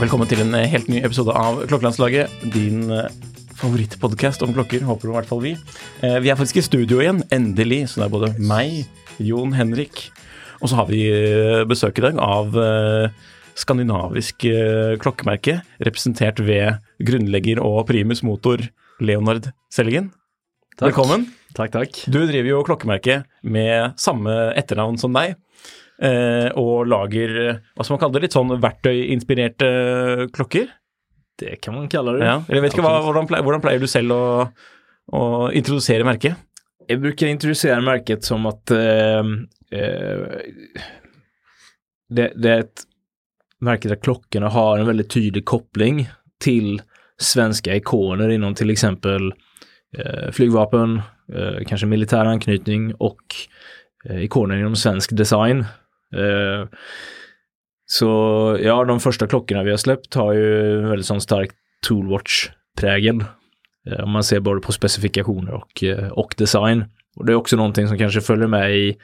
Velkommen til en eh, helt ny episode av Klokkelandslaget. Din eh, favorittpodkast om klokker, håper i hvert fall vi. Eh, Vi er faktisk i studio igjen, endelig. Så det er både meg, Jon Henrik, og så har vi besøk i dag av skandinavisk klokkemerke, representert ved grunnlegger og primus motor Leonard Sellingen. Velkommen. Takk, takk. Du driver jo klokkemerke med samme etternavn som deg, og lager eh, hva skal man kalle det, litt sånn verktøyinspirerte eh, klokker. Det kan man kalle det. Ja. Jeg vet ikke hva, hvordan, pleier, hvordan pleier du selv å, å introdusere merket? Jeg bruker introducera märket som att eh, eh, det, det är ett märke där klockorna har en väldigt tydlig koppling till svenska ikoner inom till exempel eh, flygvapen, eh, kanske militär anknytning och eh, ikoner inom svensk design. Eh, så ja, de första klockorna vi har släppt har ju en väldigt sån stark Toolwatch-prägel. Eh, Om man ser både på specifikationer och, eh, och design. Och det är också någonting som kanske följer med i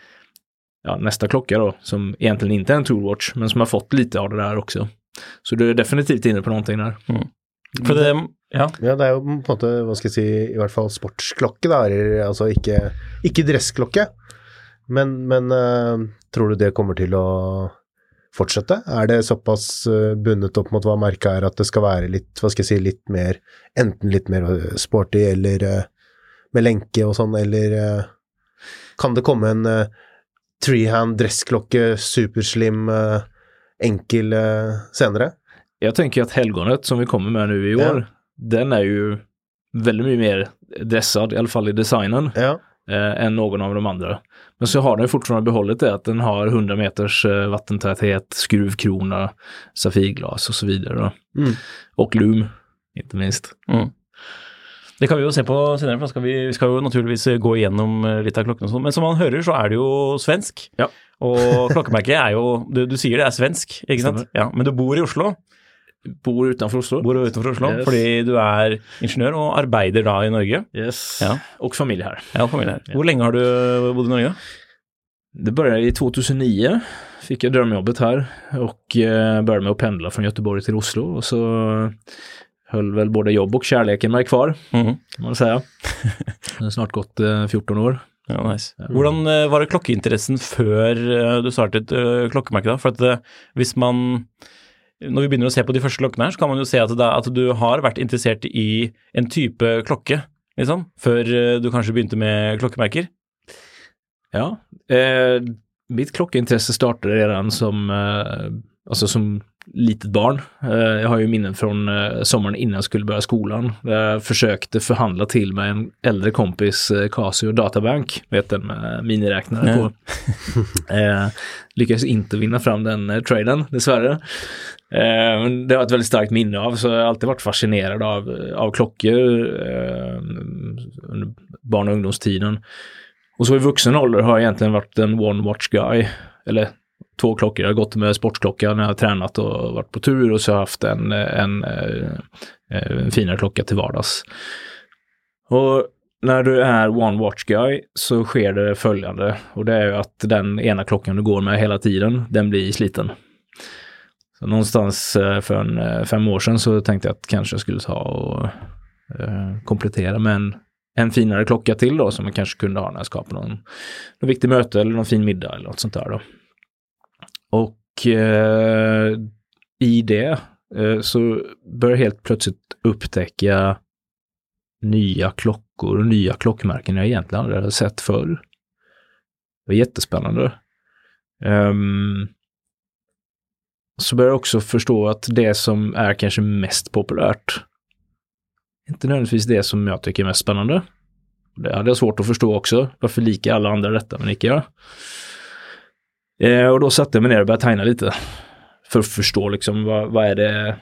ja, nästa klocka då, som egentligen inte är en Toolwatch, men som har fått lite av det där också. Så du är definitivt inne på någonting där. For det, ja. Ja, det er jo på en måte, hva skal jeg si, i hvert fall sportsklokke, da. Altså ikke, ikke dressklokke. Men, men eh, tror du det kommer til å fortsette? Er det såpass eh, bundet opp mot hva merket er, at det skal være litt, hva skal jeg si, litt mer Enten litt mer eh, sporty eller med lenke og sånn, eller kan det komme en uh, treehand dressklokke, superslim, enkel senere? Jag tänker att helgonet som vi kommer med nu i år, Ja. den är ju väldigt mycket mer dressad, i alla fall i designen, Ja. eh, än någon av de andra. Men så har den fortfarande behållit det att den har 100 meters eh, vattentäthet, skruvkrona, safirglas och så vidare. Mm. Och lum, inte minst. Det kan vi jo se på senere, for da skal vi, vi skal jo naturligvis gå igjennom eh, litt av klokkene. Men som man hører, så er det jo svensk. Ja. Og klokkemerket er jo du, du sier det er svensk, ikke sant? Stemmer. Ja, men du bor i Oslo. Bor utanför Oslo. Bor utenfor Oslo Yes. fordi du er ingeniør og arbeider da i Norge. Yes. Ja. Och familj här. Ja, familie her. Hvor lenge har du bodd i Norge? Det började i 2009, fick jag drömjobbet här och eh, började med att pendla från Göteborg till Oslo och så höll väl både jobb och kärleken mig kvar, Mhm. kan man säga. Det har snart gått eh, 14 år. Ja, nice. Hvordan eh, var det klokkeinteressen før eh, du startet eh, klokkemerket da? For at eh, hvis man Når vi begynner å se på de første klokkene her, så kan man jo se at, det, at du har vært interessert i en type klokke, liksom, før eh, du kanskje begynte med klokkemerker. Ja, eh, mitt klockintresse startade redan som, eh, alltså som litet barn. Eh, jag har ju minnen från eh, sommaren innan jag skulle börja skolan. Där jag försökte förhandla till mig en äldre kompis eh, Casio Databank, vet den med miniräknare Ja. på. eh, lyckades inte vinna fram den eh, traden, dessvärre. Eh, det har ett väldigt starkt minne av, så jag har alltid varit fascinerad av, av klockor eh, under barn och ungdomstiden. Och så i vuxen ålder har jag egentligen varit en one watch guy. Eller två klockor. Jag har gått med sportklocka när jag har tränat och varit på tur och så har jag haft en, en, en, en finare klocka till vardags. Och när du är one watch guy så sker det följande och det är ju att den ena klockan du går med hela tiden, den blir sliten. Så någonstans eh, för en, eh, fem år sedan så tänkte jag att kanske jag skulle ta och eh, komplettera med en, en finare klocka till då som man kanske kunde ha när jag skapade någon, någon viktig möte eller någon fin middag eller något sånt där då. Och eh, i det eh, så började jag helt plötsligt upptäcka nya klockor och nya klockmärken jag egentligen aldrig hade sett förr. Det var jättespännande. Um, så börjar jag också förstå att det som är kanske mest populärt, inte nödvändigtvis det som jag tycker är mest spännande. Det hade jag svårt att förstå också. Varför lika alla andra detta men icke jag? Eh, och då satte jag mig ner och började tajna lite. För att förstå liksom vad, vad är det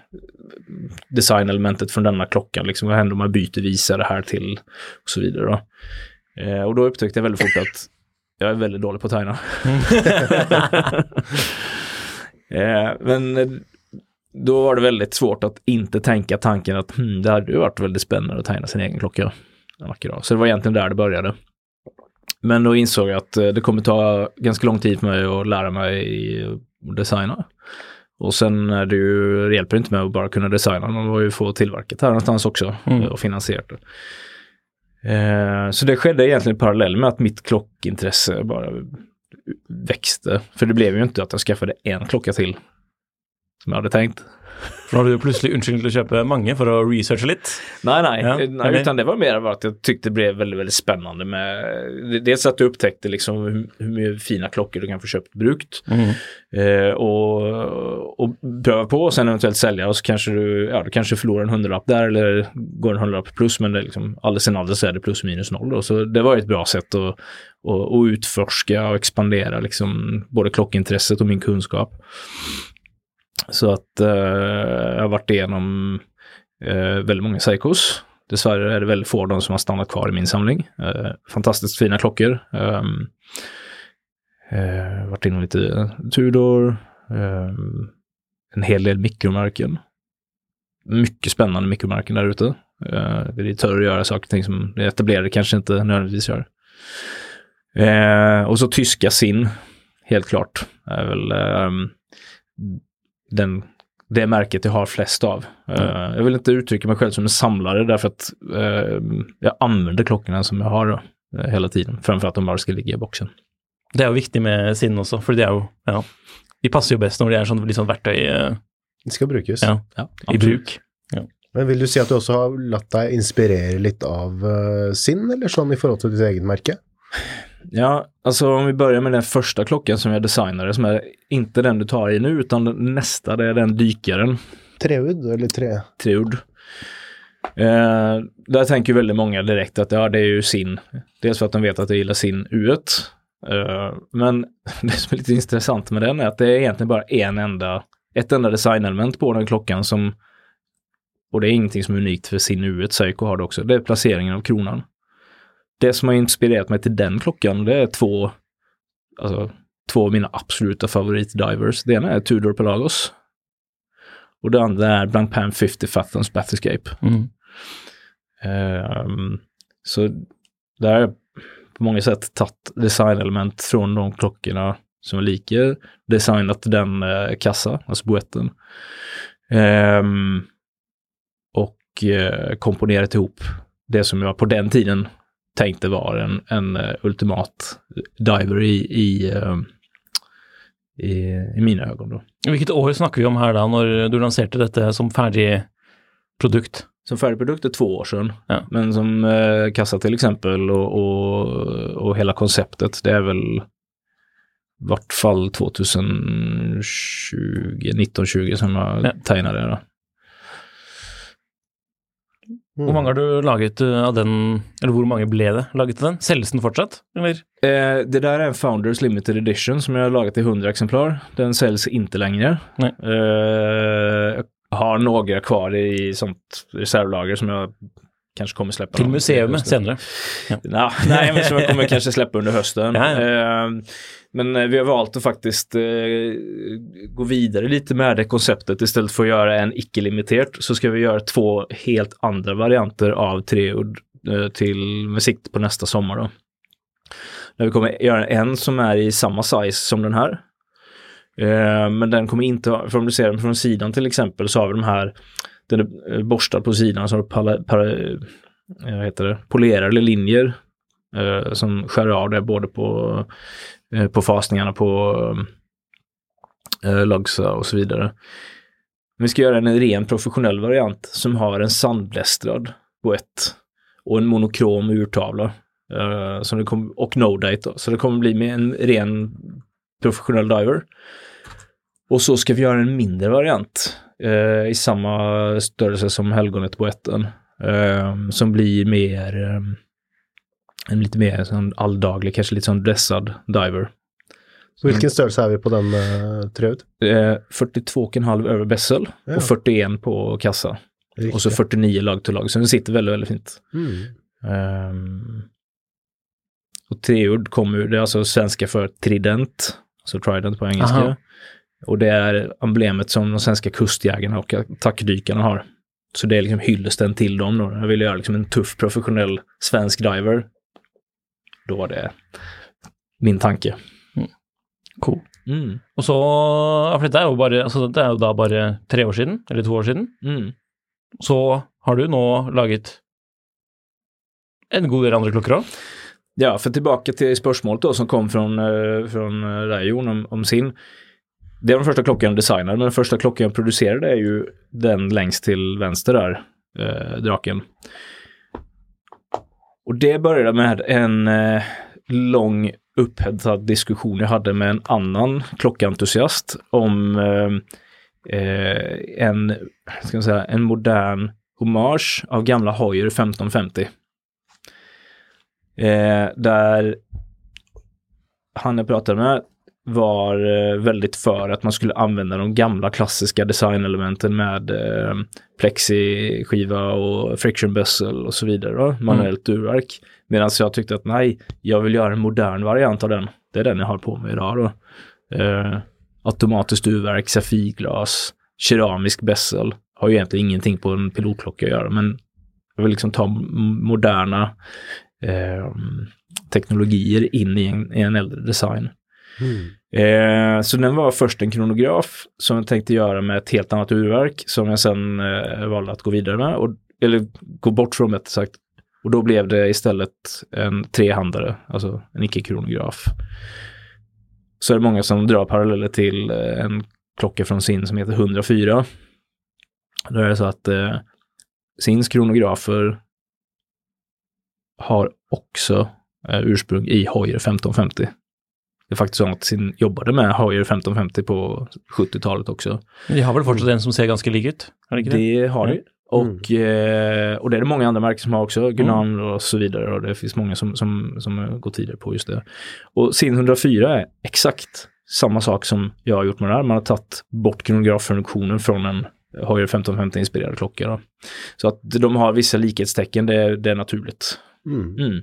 designelementet från denna klockan, liksom vad händer om man byter visare här till och så vidare. Då. Eh, och då upptäckte jag väldigt fort att jag är väldigt dålig på att tajna. eh, men då var det väldigt svårt att inte tänka tanken att hmm, det hade ju varit väldigt spännande att tajna sin egen klocka en vacker dag. Så det var egentligen där det började. Men då insåg jag att eh, det kommer ta ganska lång tid för mig att lära mig att designa. Och sen är det ju, det hjälper inte med att bara kunna designa, man var ju få tillverkat här någonstans också mm. och finansierat det. Eh, så det skedde egentligen parallellt med att mitt klockintresse bara växte. För det blev ju inte att jag skaffade en klocka till som jag hade tänkt. För har du plötsligt unnskyldning till att köpa många för att researcha lite? Nej, nej, ja, nej utan det var mer att jag tyckte det blev väldigt, väldigt spännande med dels att du upptäckte liksom hur, hur fina klockor du kan få köpt brukt mm. eh, och, och pröva på och sen eventuellt sälja och så kanske du, ja, du kanske förlorar en hundralapp där eller går en hundralapp plus men det är liksom alldeles en alldeles är det plus minus noll då. Så det var ett bra sätt att, att, att utforska och expandera liksom både klockintresset och min kunskap. Så att eh, jag har varit igenom eh, väldigt många Seikos. Dessvärre är det väldigt få av dem som har stannat kvar i min samling. Eh, fantastiskt fina klockor. Ehm, eh, varit inom lite Tudor, ehm, en hel del mikromärken. Mycket spännande mikromärken där ute. Eh, det är törr att göra saker och ting som det etablerade kanske inte nödvändigtvis gör. Eh, och så tyska SIN, helt klart, är väl ehm, den, det märket jag har flest av. Mm. Uh, jag vill inte uttrycka mig själv som en samlare därför att uh, jag använder klockorna som jag har uh, hela tiden, framför att de bara ska ligga i boxen. Det är ju viktigt med sin också, för det är ju, ja, de passar ju bäst när det är sånt liksom verktyg. Det ska brukas. Ja, ja i bruk. Ja. Men vill du si att du också har låtit dig inspirera lite av sin, eller sån i förhållande till ditt eget märke? Ja, alltså om vi börjar med den första klockan som jag designade, som är inte den du tar i nu, utan nästa, det är den dykaren. Treudd eller tre? Treudd. Eh, där tänker väldigt många direkt att ja, det är ju sin. Dels för att de vet att jag gillar sin U1. Eh, men det som är lite intressant med den är att det är egentligen bara en enda, ett enda designelement på den klockan som, och det är ingenting som är unikt för sin U1, Seiko har det också, det är placeringen av kronan det som har inspirerat mig till den klockan, det är två, alltså, två av mina absoluta favoritdivers. Det ena är Tudor Pelagos. Och det andra är Blancpain 50 Fathoms Bathyscape. Mm. Um, så där har jag på många sätt tagit designelement från de klockorna som är lika, designat den eh, kassa, alltså boetten. Um, och eh, komponerat ihop det som jag på den tiden tänkte vara en, en uh, ultimat diver i, i, uh, i, i, mina ögon. Då. Vilket år snackar vi om här då, när du lanserade detta som färdig produkt? Som färdig produkt är två år sedan. Ja. Men som uh, kassa till exempel och, och, och hela konceptet, det är väl vart fall 2020, 1920 som jag ja. tegnade det. Mm. Hvor mange har du laget eh, av den, eller hvor mange ble det laget av den? Selges den fortsatt, eller? Eh, det där är en Founders Limited Edition som jag har lagat i 100 exemplar. Den säljs inte längre. Eh, har några kvar i sånt reservlager som jag kanske kommer släppa. Till museet senare? Ja. Nah, nej, men som jag kommer kanske släppa under hösten. Ja, ja. Eh, men eh, vi har valt att faktiskt eh, gå vidare lite med det konceptet. Istället för att göra en icke-limiterat så ska vi göra två helt andra varianter av Treud eh, till med sikte på nästa sommar. Då. Där vi kommer göra en som är i samma size som den här. Eh, men den kommer inte, för om du ser den från sidan till exempel så har vi de här, den är eh, borstad på sidan så har pala, para, eh, heter det, polerade linjer eh, som skär av det både på, eh, på fasningarna på eh, logsa och så vidare. Vi ska göra en ren professionell variant som har en sandblästrad boett och en monokrom urtavla. Uh, som det kom, och no-date då. Så det kommer bli med en ren professionell diver. Och så ska vi göra en mindre variant eh, i samma störelse som helgonet-boetten. Eh, som blir mer, eh, en lite mer sån alldaglig, kanske lite sån dressad diver. Vilken størrelse er vi på den uh, treut? Eh, 42,5 över bessel Ja. och 41 på kassa. Och så 49 lag till lag, så den sitter väldigt, väldigt fint. Mm. Ehm, och treord kommer ju, det är alltså svenska för trident, alltså trident på engelska. Aha. Och det är emblemet som de svenska kustjägarna och attackdykarna har. Så det är liksom hyllesten till dem då. Jag vill göra liksom en tuff professionell svensk diver. Då var det min tanke. Cool. Mm. Og så, for dette er jo bare, altså dette er jo da bare tre år siden, eller to år siden, Mm. så har du nå laget en god del andre klokker òg. Ja, för tillbaka till spörsmålet då som kom från, eh, från eh, dig Jon om, om sin. Det är den första klockan jag designade, men den första klockan jag producerade är ju den längst till vänster där, eh, draken. Och det började med en eh, lång upphetsad diskussion jag hade med en annan klockentusiast om eh, eh, en, ska jag säga, en modern hommage av gamla Hoyer 1550. Eh, där han jag pratade med var eh, väldigt för att man skulle använda de gamla klassiska designelementen med eh, plexiskiva och friction bezel och så vidare. Manuellt urverk. Medan jag tyckte att nej, jag vill göra en modern variant av den. Det är den jag har på mig idag då. Eh, automatiskt urverk, safirglas, keramisk bezel. Har ju egentligen ingenting på en pilotklocka att göra, men jag vill liksom ta moderna eh, teknologier in i en, i en äldre design. Eh, så den var först en kronograf som jag tänkte göra med ett helt annat urverk som jag sen eh, valde att gå vidare med, och, eller gå bort från rättare sagt. Och då blev det istället en trehandare, alltså en icke-kronograf. Så är det många som drar paralleller till eh, en klocka från SIN som heter 104. Då är det så att eh, SINs kronografer har också eh, ursprung i Hoyer 1550. Det faktiskt så att SIN jobbade med Hoyer 1550 på 70-talet också. Men de har vel fortsatt en som ser ganske lik ut? Det det? Det har de. Och, eh, och det är det många andra märken som har också, Gunan och så vidare. Och det finns många som, som, som går tidigare på just det. Och SIN 104 är exakt samma sak som jag har gjort med det här. Man har tagit bort kronograffunktionen från en Hoyer 1550-inspirerad klocka. Då. Så att de har vissa likhetstecken, det, det är naturligt. Mm. Mm.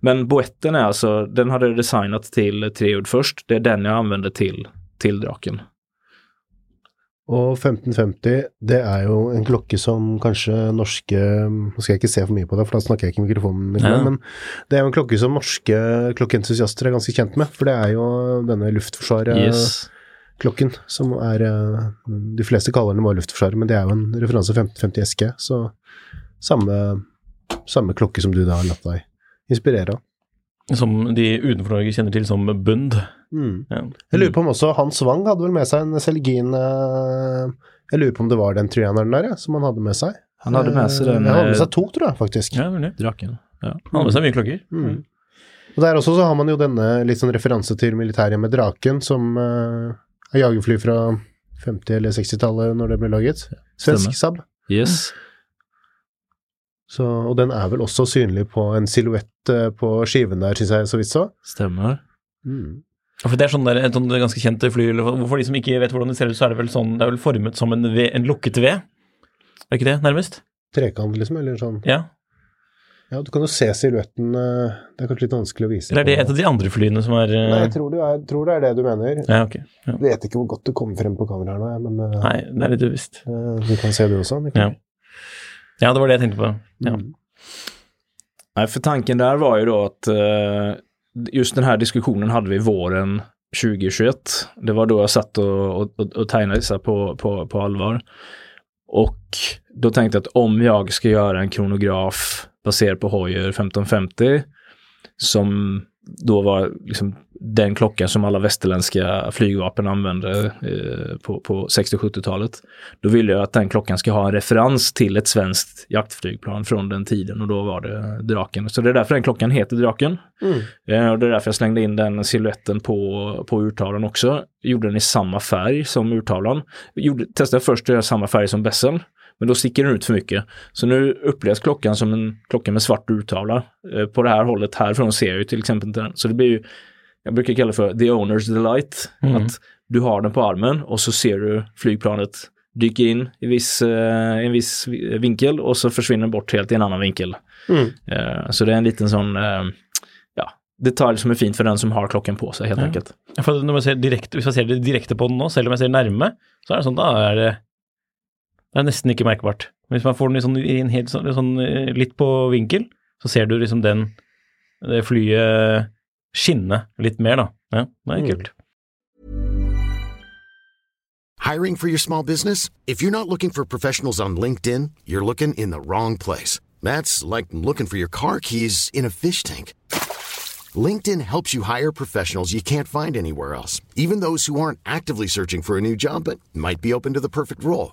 Men boetten är alltså, den hade jag designat till treord först. Det är den jag använde till, till draken. Og 1550, det er jo en klokke som kanskje norske Nå skal jeg ikke se for mye på det, for da snakker jeg ikke i mikrofonen, Ja. men det jo en klokke som norske klokkeentusiaster er ganske kjent med. For det er jo denne Luftforsvaret-klokken Yes. som er eh, De fleste kaller den bare Luftforsvaret, men det er jo en referanse 1550 SG, så samme, samme klokke som du da har latt deg inspirere av. Som de utenfor Norge kjenner til som Bund. Mm. Ja. Jeg lurer på om også Hans Wang hadde vel med seg en Celgin eh, Jeg lurer på om det var den trianeren der, ja, som han hadde med seg. Han hadde med seg den, Eh, Han hadde med eh, seg to, tror jeg, faktisk. Ja. Draken. Ja. Han har med seg mye klokker. Mm. Og der også så har man jo denne litt sånn referanse til militæret med draken, som eh, er jagerfly fra 50- eller 60-tallet når det ble laget. Svensk stemmer. Saab. Yes. Så, og den er vel også synlig på en silhuett eh, på skiven der, syns jeg så vidt så. Stämmer. Mm. Ja, For det er sånn der, et sånn ganske kjent fly, for de som ikke vet hvordan det ser ut, så er det vel sånn, det er vel formet som en, v, en lukket V. Er det ikke det, nærmest? Trekant, liksom, eller sånn. Ja. Ja, du kan jo se silhuetten. eh, Det er kanskje litt vanskelig å vise. Eller er det et av de andre flyene som er eh, Nei, jeg tror, du er, tror det er det du mener. Ja, ok. Ja. Jeg vet ikke hvor godt det kommer frem på kamera her nå, men Nei, det er litt uvisst. du kan se det også. Mikkel. Ja. Ja, det var det jag tänkte på. Ja. Mm. Nej, för tanken där var ju då att eh, just den här diskussionen hade vi våren 2021. Det var då jag satt och, och, och, och tegnade dessa på, på, på allvar. Och då tänkte jag att om jag ska göra en kronograf baserad på Hoyer 1550 som då var liksom den klockan som alla västerländska flygvapen använde eh, på, på 60-70-talet. Då ville jag att den klockan ska ha en referens till ett svenskt jaktflygplan från den tiden och då var det Draken. Så det är därför den klockan heter Draken. Mm. Eh, och det är därför jag slängde in den siluetten på, på urtavlan också. Gjorde den i samma färg som urtavlan. Gjorde, testade först att göra samma färg som bässen. Men då sticker den ut för mycket. Så nu upplevs klockan som en klocka med svart urtavla. Eh, på det här hållet härifrån ser jag ju till exempel inte den. Så det blir ju, jag brukar kalla det för the owner's delight. Mm. Att du har den på armen och så ser du flygplanet dyker in i viss, eh, en viss vinkel och så försvinner den bort helt i en annan vinkel. Mm. Eh, så det är en liten sån detalj som är fint för den som har klockan på sig helt Ja. enkelt. Ja, For når man ser direkte, hvis man ser det direkte på den nå, selv om jeg ser nærme, så er det sånn, da er det, det er nesten ikke merkbart. Men hvis man får den i, sånn, i en helt sånn, sånn eh, litt på vinkel, så ser du liksom den, det flyet skinne litt mer da. Ja, det er Mm. Hiring for your small business? If you're not looking for professionals on LinkedIn, you're looking in the wrong place. That's like looking for your car keys in a fish tank. LinkedIn helps you hire professionals you can't find anywhere else, even those who aren't actively searching for a new job but might be open to the perfect role.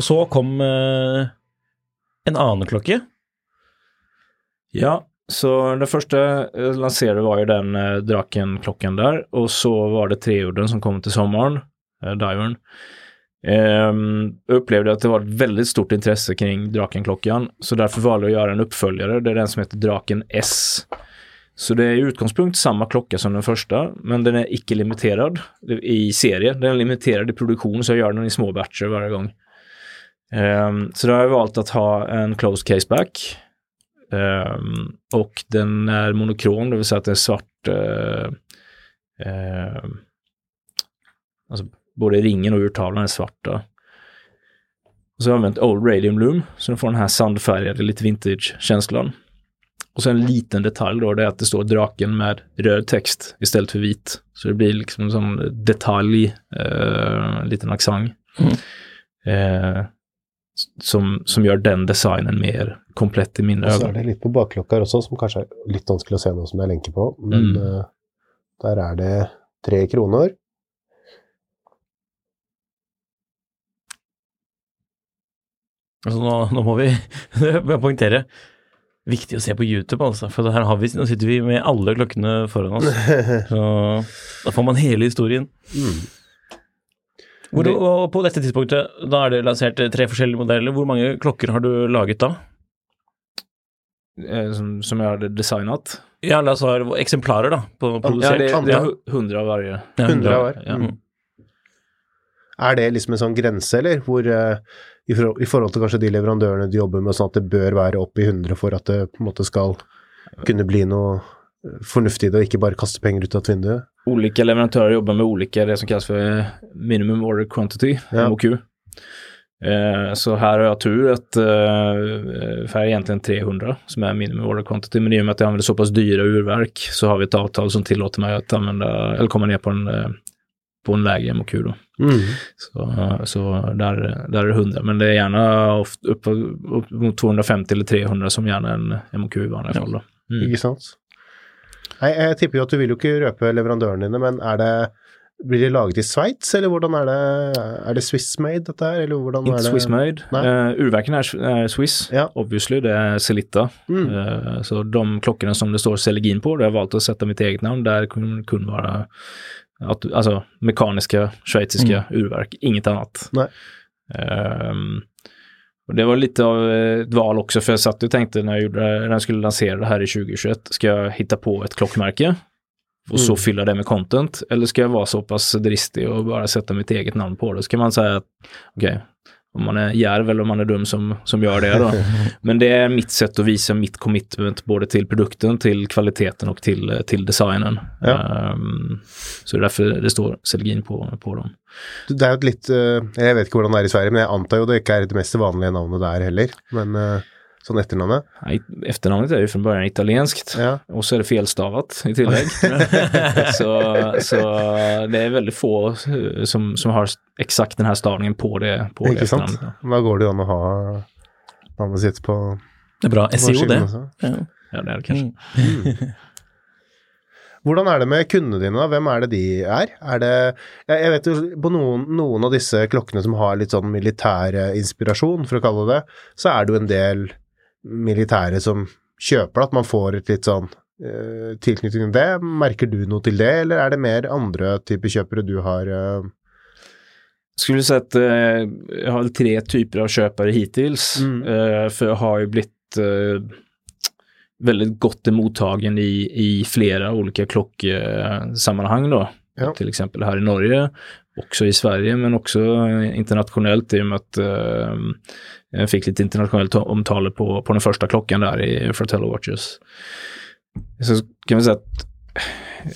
Og så kom eh, en annen klokke. Ja, så det första jag eh, lanserade var ju den eh, Draken-klockan där och så var det treudden som kom till sommaren, eh, Divern. Ehm, jag upplevde att det var ett väldigt stort intresse kring Draken-klockan så därför valde jag att göra en uppföljare, det är den som heter Draken S. Så det är i utgångspunkt samma klocka som den första, men den är icke limiterad i serie. Den är limiterad i produktion så jag gör den i små batcher varje gång. Ehm, så då har jag valt att ha en closed caseback. Ehm, och den är monokrom, det vill säga att det är svart. Uh, alltså både ringen och urtavlan är svarta. Och så har jag använt Old Radium Loom, så den får den här sandfärgade, lite vintage-känslan. Och sen en liten detalj då, det är att det står draken med röd text istället för vit. Så det blir liksom sån detalj, eh, en liten accent. Eh, som, som gör den designen mer komplett i mina Og så er ögon. det litt på bakklokka her også, som kanskje er litt vanskelig å se nå som er lenke på. Men Mm. eh, der er det tre kroner. Altså nå, nå må vi poengtere. Viktig å se på YouTube, altså. For her har vi, nå sitter vi med alle klokkene foran oss. Så da får man hele historien. Mm. Hvor, og på dette tidspunktet, da er det lansert tre forskjellige modeller. Hvor mange klokker har du laget da? Eh, som, som jag hade designat. Ja, la oss ha eksemplarer, da. På Ja, produsert. det, det hu- hundra av varje. Ja, Hundre av hver. Ja. Mm. Er det liksom en sånn grense, eller? Hvor eh, i, forhold, i forhold til kanskje de leverandørene du jobber med, sånn at det bør være opp i 100 for at det på en måte skal kunne bli noe eh, fornuftig det, og ikke bare kaste penger ut av et vindu? Olika leverantörer jobbar med olika, det som kallas för eh, minimum order quantity, Ja. MOQ. Eh, så här har jag tur att, eh, för här är egentligen 300 som är minimum order quantity, men i och med att jag använder så pass dyra urverk så har vi ett avtal som tillåter mig att använda, eller komma ner på en, eh, på en lägre MOQ då. Mm. Så, så där, där är det 100, men det är gärna upp, upp mot 250 eller 300 som gärna en MOQ i vanliga fall då. Mm. Nei, jeg tipper jo at du vil jo ikke røpe leverandørene dine, men er det Blir det laget i Sveits, eller hvordan er det? Er det Swiss-made dette her, eller hvordan Inte er det? Swiss made. Nej. Uh, urverken är, är Swiss, Ja. obviously. Det är Celita. Mm. Eh, så de klockorna som det står Celegin på, där har jag valt att sätta mitt eget namn. Där kunde, kunde vara att, alltså, mekaniska schweiziska urverk, inget annat. Nej. Och det var lite av ett val också, för jag satt och tänkte när jag, gjorde, när jag skulle lansera det här i 2021, ska jag hitta på ett klockmärke och så Mm. fylla det med content? Eller ska jag vara så pass dristig och bara sätta mitt eget namn på det? Så kan man säga att, okej, om man är järv eller om man är dum som, som gör det då. Men det är mitt sätt att visa mitt commitment både till produkten, till kvaliteten och till, till designen. Ja. Ehm, så det är därför det står Celgin på, på dem. Det er jo et litt eh, Jeg vet ikke hvordan det er i Sverige, men jeg antar jo det ikke er det mest vanlige navnet der heller. Men eh, etternavnet. Nej, Efternamnet är ju från början italienskt. Ja. Och så är det felstavat i tillägg. så, så det är väldigt få som, som har exakt den här stavningen på det, på det efternamnet. Da går det an å ha navnet sitt på Det er bra SEO, det. Ja. Ja, det är det kanske. Mm. Hvordan er det med kundene dine, da? Hvem er det de er? Er det Jeg vet jo på noen, noen av disse klokkene som har litt sånn militær eh, inspirasjon, for å kalle det det, så er det jo en del militære som kjøper det, at man får et litt sånn eh, tilknytning til det. Merker du noe til det, eller er det mer andre typer kjøpere du har eh, skulle säga att eh, jag har tre typer av köpare hittills. Mm. Eh, för jag har ju blivit eh, väldigt gott mottagen i, i flera olika klocksammanhang då. Ja. Till exempel här i Norge, också i Sverige men också internationellt i och med att eh, jag fick lite internationellt omtal på, på den första klockan där i Fratello Watches. Så kan vi säga att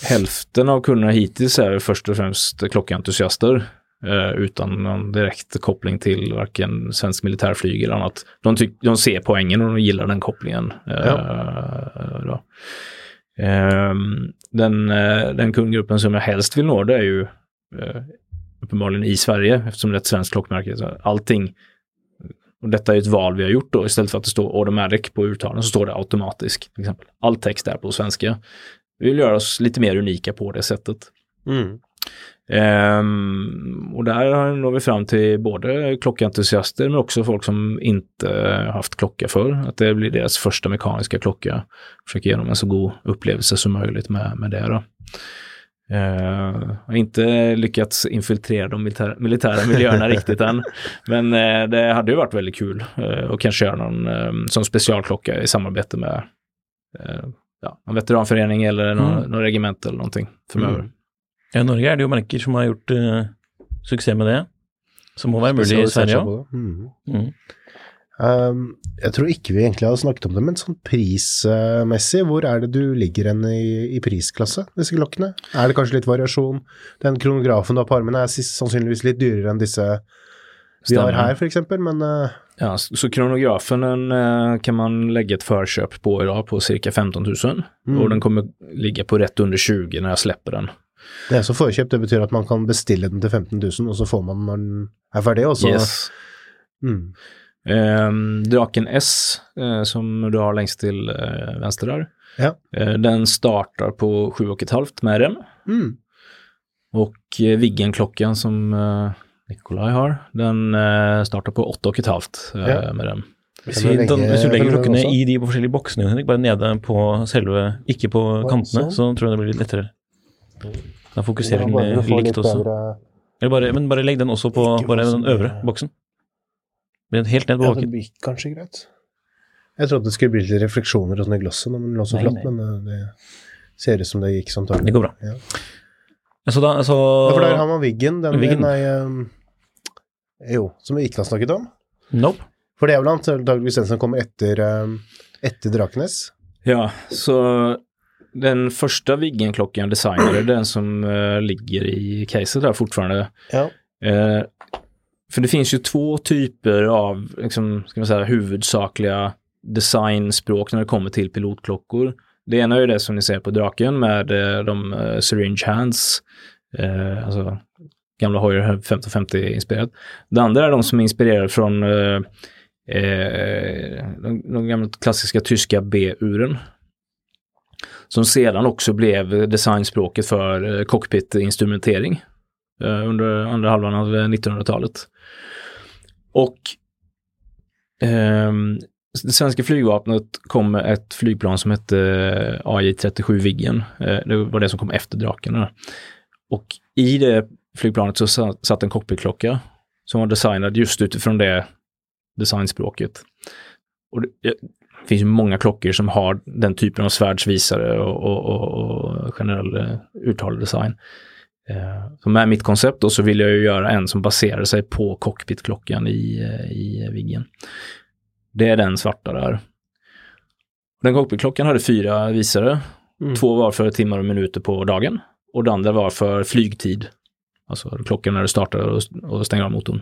hälften av kunderna hittills är först och främst klockentusiaster eh, utan någon direkt koppling till varken svensk militärflyg eller annat. De, tyck, de ser poängen och de gillar den kopplingen. Eh, då. Ehm, den, eh, den kundgruppen som jag helst vill nå det är ju eh, uppenbarligen i Sverige eftersom det är ett svenskt klockmärke. Så allting, och detta är ett val vi har gjort då, istället för att det står automatic på urtalen så står det automatisk. Till exempel. All text är på svenska. Vi vill göra oss lite mer unika på det sättet. mm. Ehm, och där når vi fram till både klockentusiaster men också folk som inte haft klocka för. Att det blir deras första mekaniska klocka. Försöker ge dem en så god upplevelse som möjligt med, med det. Då. Jag har inte lyckats infiltrera de militära, militära miljöerna riktigt än. Men eh, det hade ju varit väldigt kul eh, att kanske göra någon eh, som specialklocka i samarbete med eh, ja, en veteranförening eller någon, Mm. någon regemente eller någonting framöver. Mm. Ja, I Norge er det jo merker som har gjort eh, suksess med det. Som må være mulig i Sverige. Mm. Mm. Um, jeg tror ikke vi egentlig har snakket om det, men sånn prismessig, hvor er det du ligger hen i, i prisklasse, disse klokkene? Er det kanskje litt variasjon? Den kronografen du har på armene er sannsynligvis litt dyrere enn disse vi har her, for eksempel, men eh, Ja, så kronografen den, eh, kan man lägga ett förköp på idag på cirka 15 000 Mm. och den kommer ligga på rätt under 20 när jag släpper den. det er så forkjøpt, det betyr at man kan bestille den til 15 000, og så får man den når den er ferdig, og så Yes. mm. Ehm, Draken S eh, som du har längst till eh, vänster där. Ja. Eh, den startar på 7,5 med rem. Mm. Och eh, Viggen-klockan som eh, Nikolaj har, den eh, startar på 8,5 eh, Ja. med rem. Legge- da, hvis du legger klokkene også? i de forskjellige boksene, Henrik, bare nede på selve, ikke på kantene, så tror jeg det blir litt lettere. Da fokuserer Bare den likt også. bedre- Eller bare, men bare legg den også på bare den øvre boksen. Den helt ned på Ja, det bakken. gikk kanskje greit. Jeg trodde det skulle bli litt refleksjoner og sånn i glosset når den lå så nei. men eh, det ser ut som det gikk som Det går bra. Ja. Så da, så Ja, for der har man Wiggen, den Wiggen. nei, um, Jo, som vi ikke har snakket om. Nope. For det er vel antakeligvis den som kommer etter, um, etter Drakenes. Ja, så den första Viggen-klockan designade, den som eh, ligger i caset där fortfarande. Ja. Eh, för det finns ju två typer av, liksom, ska man säga, huvudsakliga designspråk när det kommer till pilotklockor. Det ena är ju det som ni ser på draken med eh, de eh, syringe hands, eh, alltså gamla Hoyer 1550-inspirerat. Eh, det andra är de som är inspirerade från eh, de, de gamla klassiska tyska B-uren. Som sedan också blev designspråket för cockpit-instrumentering eh, under andra halvan av eh, 1900-talet. Och eh, det svenska flygvapnet kom med ett flygplan som hette eh, AJ-37 Viggen. Eh, det var det som kom efter Draken. Och i det flygplanet så satt en cockpitklocka som var designad just utifrån det designspråket. Och det, det finns ju många klockor som har den typen av svärdsvisare och, och, och, och generell uh, urtaldesign. Uh, så med mitt koncept då så vill jag ju göra en som baserar sig på cockpitklockan i, uh, i Viggen. Det är den svarta där. Den cockpitklockan hade fyra visare. Mm. Två var för timmar och minuter på dagen och det andra var för flygtid. Alltså klockan när du startar och, och stänger av motorn.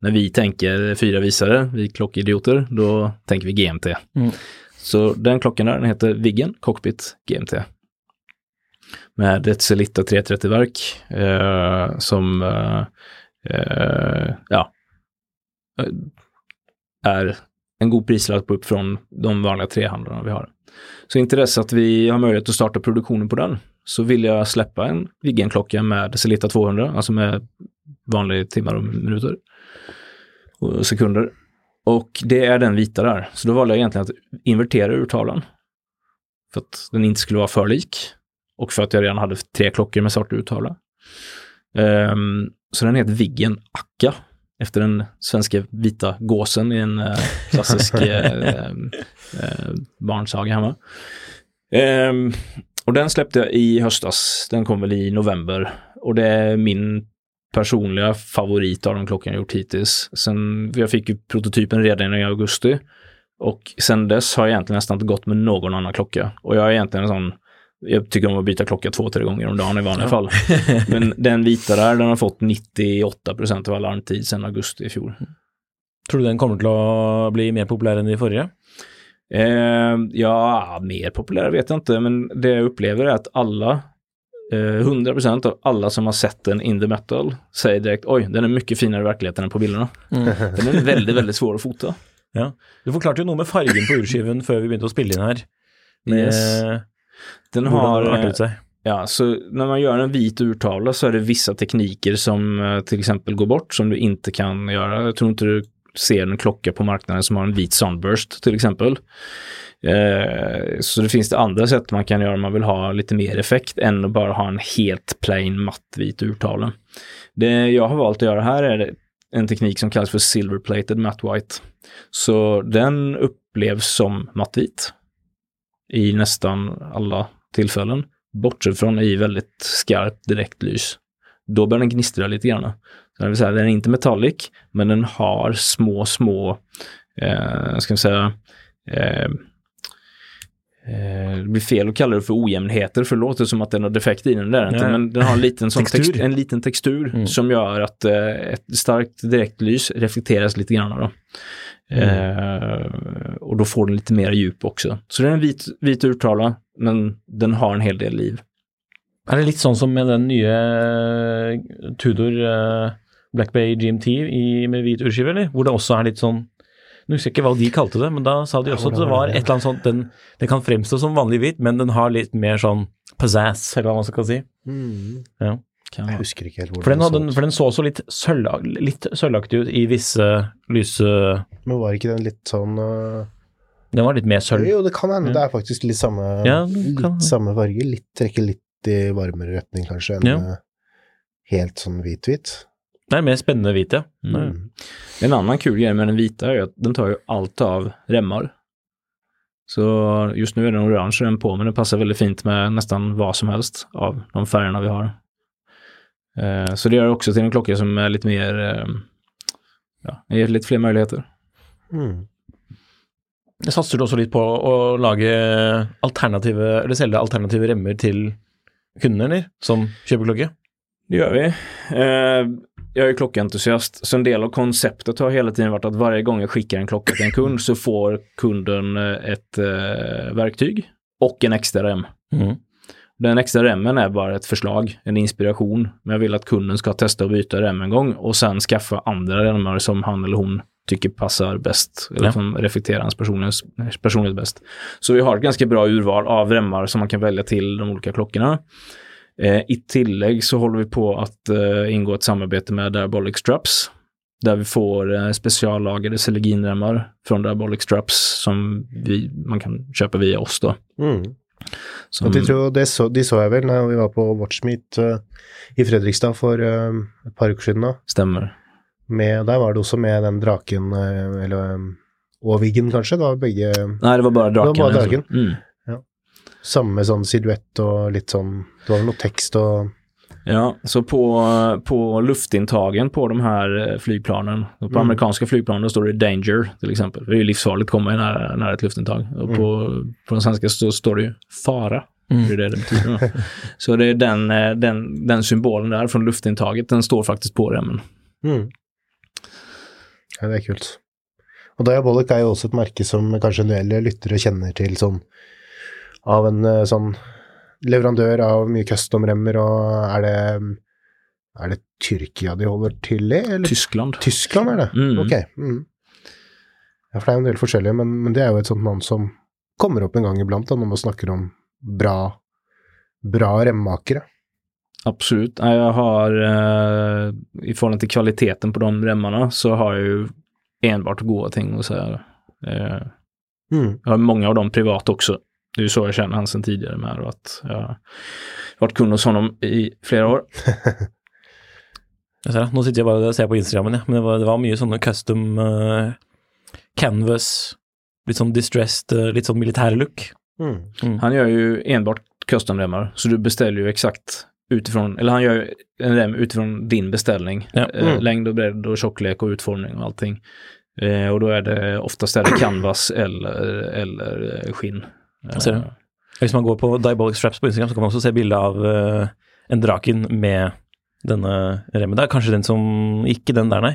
När vi tänker fyra visare, vi klockidioter, då tänker vi GMT. Mm. Så den klockan där, den heter Viggen Cockpit GMT. Med ett Celitta 330-verk eh, som eh, eh ja, eh, är en god prislapp upp från de vanliga trehandlarna vi har. Så inte dess att vi har möjlighet att starta produktionen på den så vill jag släppa en Viggen-klocka med Celita 200, alltså med vanliga timmar och minuter och sekunder. Och det är den vita där. Så då valde jag egentligen att invertera urtavlan. För att den inte skulle vara för lik. Och för att jag redan hade tre klockor med svart urtavla. Um, så den heter Viggen Akka efter den svenska vita gåsen i en uh, klassisk uh, uh, barnsaga hemma. Um, och den släppte jag i höstas. Den kom väl i november. Och det är min personliga favorit av de klockorna jag gjort hittills. Sen, jag fick ju prototypen redan i augusti. Och sen dess har jag egentligen nästan inte gått med någon annan klocka. Och jag är egentligen en sån jag tycker om att byta klocka två, tre gånger om dagen i vanliga ja. fall. Men den vita där, den har fått 98 procent av alarmtid sedan augusti i fjol. Tror du den kommer till att bli mer populär än de förra? Eh, ja, mer populär vet jag inte, men det jag upplever är att alla, eh, 100% av alla som har sett den in the metal säger direkt oj, den är mycket finare i verkligheten än på bilderna. Mm. Den är väldigt, väldigt svår att fota. Ja. Du förklarade ju något med färgen på urskiven för vi började spela in här. Med, yes. Den har... Ja, så när man gör en vit urtavla så är det vissa tekniker som eh, till exempel går bort som du inte kan göra. Jag tror inte du ser en klocka på marknaden som har en vit sunburst till exempel. Eh, så det finns det andra sätt man kan göra om man vill ha lite mer effekt än att bara ha en helt plain mattvit urtavla. Det jag har valt att göra här är en teknik som kallas för silver plated matte white. Så den upplevs som mattvit i nästan alla tillfällen, bortsett från i väldigt skarpt direktlys. Då börjar den gnistra lite grann. Det vill säga, den är inte metallic, men den har små, små, eh, ska vi säga, eh, eh, det blir fel att kalla det för ojämnheter för det låter som att den har defekt i den. Där inte, men den har en liten, sån textur. Text, en liten textur mm. som gör att eh, ett starkt direktlys reflekteras lite grann. Då. Mm. Eh, och då får den lite mer djup också. Så det är en vit, vit urtavla, men den har en hel del liv. Är det lite sånt som med den nya uh, Tudor uh, Black Bay GMT i, med vit urskive, eller? Hvor det også er litt sånn Nu husker jeg ikke hva de kalte det, men da sa de også at det var et eller annet sånt den, Det kan fremstå som vanlig hvit, men den har litt mer sånn pizzazz, eller hva man skal si. Mm. Ja. Jeg husker ikke helt hvordan for den, hadde, den, for den så også litt, sølv, litt sølvaktig ut i visse lyse Men var ikke den litt sånn uh... Den var litt mer sølv? Jo, det kan hende. Det er faktisk litt samme, ja, litt samme farge. Litt, trekker litt i varmere retning kanskje enn ja. Eh, helt sånn hvit-hvit. Det är mer spännande vit, ja. Mm. En annan kul grej med den vita är att den tar ju allt av remmar. Så just nu är den orange den på, men den passar väldigt fint med nästan vad som helst av de färgerna vi har. Eh, så det gör också till en klocka som är lite mer, eh, ja, ger lite fler möjligheter. Mm. Satsar också lite på att laga alternativa, eller sälja alternativa remmar till kunder som köper klocka? Det gör vi. Eh, jag är klockentusiast, så en del av konceptet har hela tiden varit att varje gång jag skickar en klocka till en kund så får kunden ett eh, verktyg och en extra rem. Mm. Den extra remmen är bara ett förslag, en inspiration. Men jag vill att kunden ska testa att byta rem en gång och sen skaffa andra remmar som han eller hon tycker passar bäst, eller ja. som reflekterar hans personlighet bäst. Så vi har ett ganska bra urval av remmar som man kan välja till de olika klockorna. Eh, I tillägg så håller vi på att eh, ingå ett samarbete med Diabolic Straps. Där vi får eh, speciallagade Selegin-remmar från Diabolic Straps som vi, man kan köpa via oss då. Mm. Som, de, tror, det så, de så jeg vel når vi var på Watchmeet eh, i Fredrikstad for eh, et par uker siden. da. Stämmer. Med, der var det også med den draken, eh, eller eh, og Viggen kanskje. Da begge Nej, det var bara draken. Det var alltså. draken. Mm. samme sånn silhuett og litt sånn Det var vel noe tekst og Ja, så på, på luftintagen på de här eh, flygplanen, och på Mm. amerikanska flygplanen står det danger till exempel. Det är ju livsfarligt att komma nära, nära ett luftintag. Och på, på den svenska så står det ju fara. Det är det det betyder. då. Så det är den, eh, den, den symbolen där från luftintaget, den står faktiskt på remmen. mm. Ja, det er kult. Og Diabolic er jo også et merke som kanskje en del lyttere kjenner til sånn av en eh, sånn leverandør av mye custom-remmer, og er det Er det Tyrkia de holder til i, eller? Tyskland. Tyskland er det? Mm. Ok. Mm. Ja, for det er en del forskjellige, men, men det er jo et sånt navn som kommer opp en gang iblant da, når man snakker om bra, bra remmakere. Absolut. Jag har, eh, i förhållande till kvaliteten på de remmarna, så har jag ju enbart goda ting att säga. Eh, Mm. Jag har många av dem privat också. Det är ju så jag känner han sedan tidigare med och att jag har varit kund hos honom i flera år. Jeg ser det. Nå sitter jeg bare og ser på Instagrammen, ja. men det var, det var mye sånne custom eh, canvas, litt sånn distressed, eh, litt sånn militær look. Mm. Han gör ju enbart custom-remmar, så du beställer ju exakt utifrån, eller han gör ju en rem utifrån din beställning. Ja. Eh, Mm. längd och bredd och tjocklek och utformning och allting. Eh, och då är det oftast är det canvas eller, eller eh, skinn. Jag ser det. Hvis man går på Diabolic Straps på Instagram, så kan man også se bilde av eh, en draken med denne remmen der. Kanskje den som Ikke den der, nei.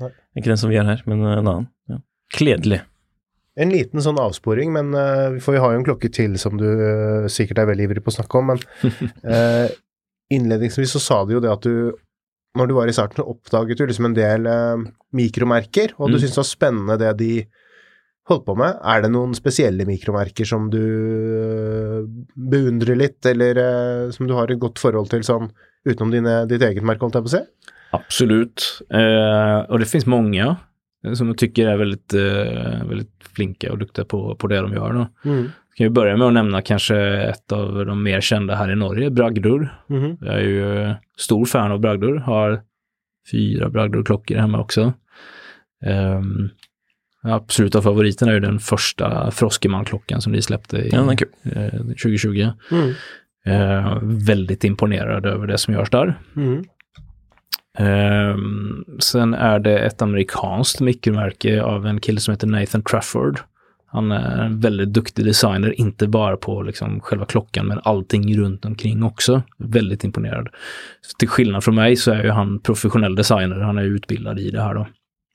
Nei. Ikke den som vi har her, men en annen. Ja. Kledelig. En liten sånn avsporing, men eh, for vi har jo en klokke til som du eh, sikkert er veldig ivrig på å snakke om, men eh, innledningsvis så sa du jo det at du, når du var i starten, oppdaget du liksom en del eh, mikromerker, og du Mm. syntes det var spennende det de holdt på med. Er det noen spesielle mikromerker som du eh, beundrer litt, eller eh, som du har et godt forhold til sånn utenom dine, ditt eget merke, holdt jeg på å si? Absolut. Eh, och det finns många eh, som jag tycker är väldigt, eh, väldigt flinka och duktiga på, på det de gör. Då. Mm. Kan vi börja med att nämna kanske ett av de mer kända här i Norge, Bragdur. Mhm. Jag är ju stor fan av Bragdur, har fyra Bragdur-klockor hemma också. Um, absoluta favoriten är ju den första Froskeman-klockan som de släppte i, Ja, eh, 2020. Mm. Eh, väldigt imponerad över det som görs där. Mm. Ehm, sen är det ett amerikanskt mikromärke av en kille som heter Nathan Trafford. Han är en väldigt duktig designer, inte bara på liksom själva klockan men allting runt omkring också. Väldigt imponerad. Så till skillnad från mig så är ju han professionell designer, han är utbildad i det här då.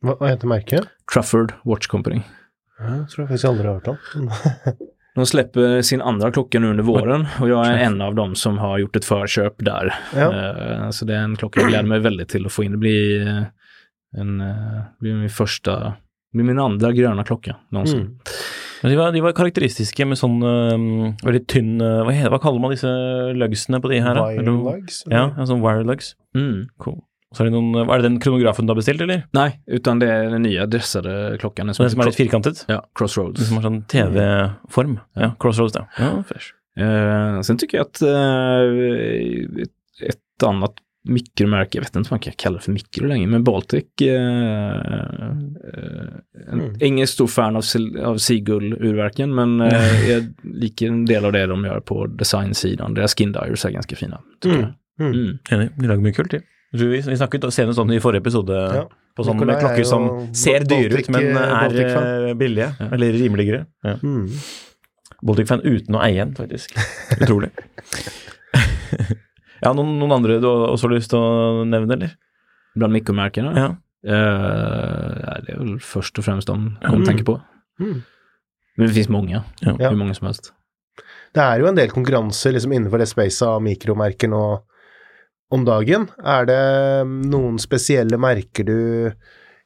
Hva, hva heter merket? Trafford Watch Company. Ja, jeg tror jeg faktisk aldri har hørt om. Mm. De släpper sin andra klocka nu under våren och jag är en av dem som har gjort ett förköp där. Ja. Eh, Så det är en klocka jag gläder mig väldigt till att få in. Det blir, eh, en, eh, blir min första, blir min andra gröna klocka någonsin. Mm. Men de var, de var karakteristiske med sånn eh, veldig tynn eh, hva, heter, hva kaller man disse lugsene på de her? da? Wire lugs? Ja, en sånn wire lugs. Mm. Cool. Så er det noen, er det den kronografen du har bestilt, eller? Nej, utan det är den nya dressade klockan. Den Den som litt heter firkantet? Ja, Den Crossroads. som har sånn TV-form? Ja, Crossroads, da. Ja, fresh. Eh, sen tycker jag att eh, ett, annat mikromärke, jag vet inte om man kan kalla det för mikro längre, men Baltic. Eh, eh, en, Mm. Ingen stor fan av, av Sigul-urverken, men eh, jag liker en del av det de gör på designsidan. Deras skin är ganska fina. Tycker Mm. jag. Mm. Mm. Enig. De lager mye kult, tror Vi, vi snakket senest om det i forrige episode, Ja. på sånne Nikolai med klokker er som ser dyre ut, men er eh, billige. Ja. Eller rimeligere. Ja. Mm. Baltic-fan uten å eie en, faktisk. Utrolig. ja, noen, noen andre du har også lyst til å nevne, eller? Bland mikromärkena? Ja. Ja, det är väl först och främst de jag Mm. tänker på. Mm. Men det finns många, Ja. Ja. hur många som helst. Det er jo en del konkurranse liksom innenfor det spacet av mikromerker nå om dagen. Er det noen spesielle merker du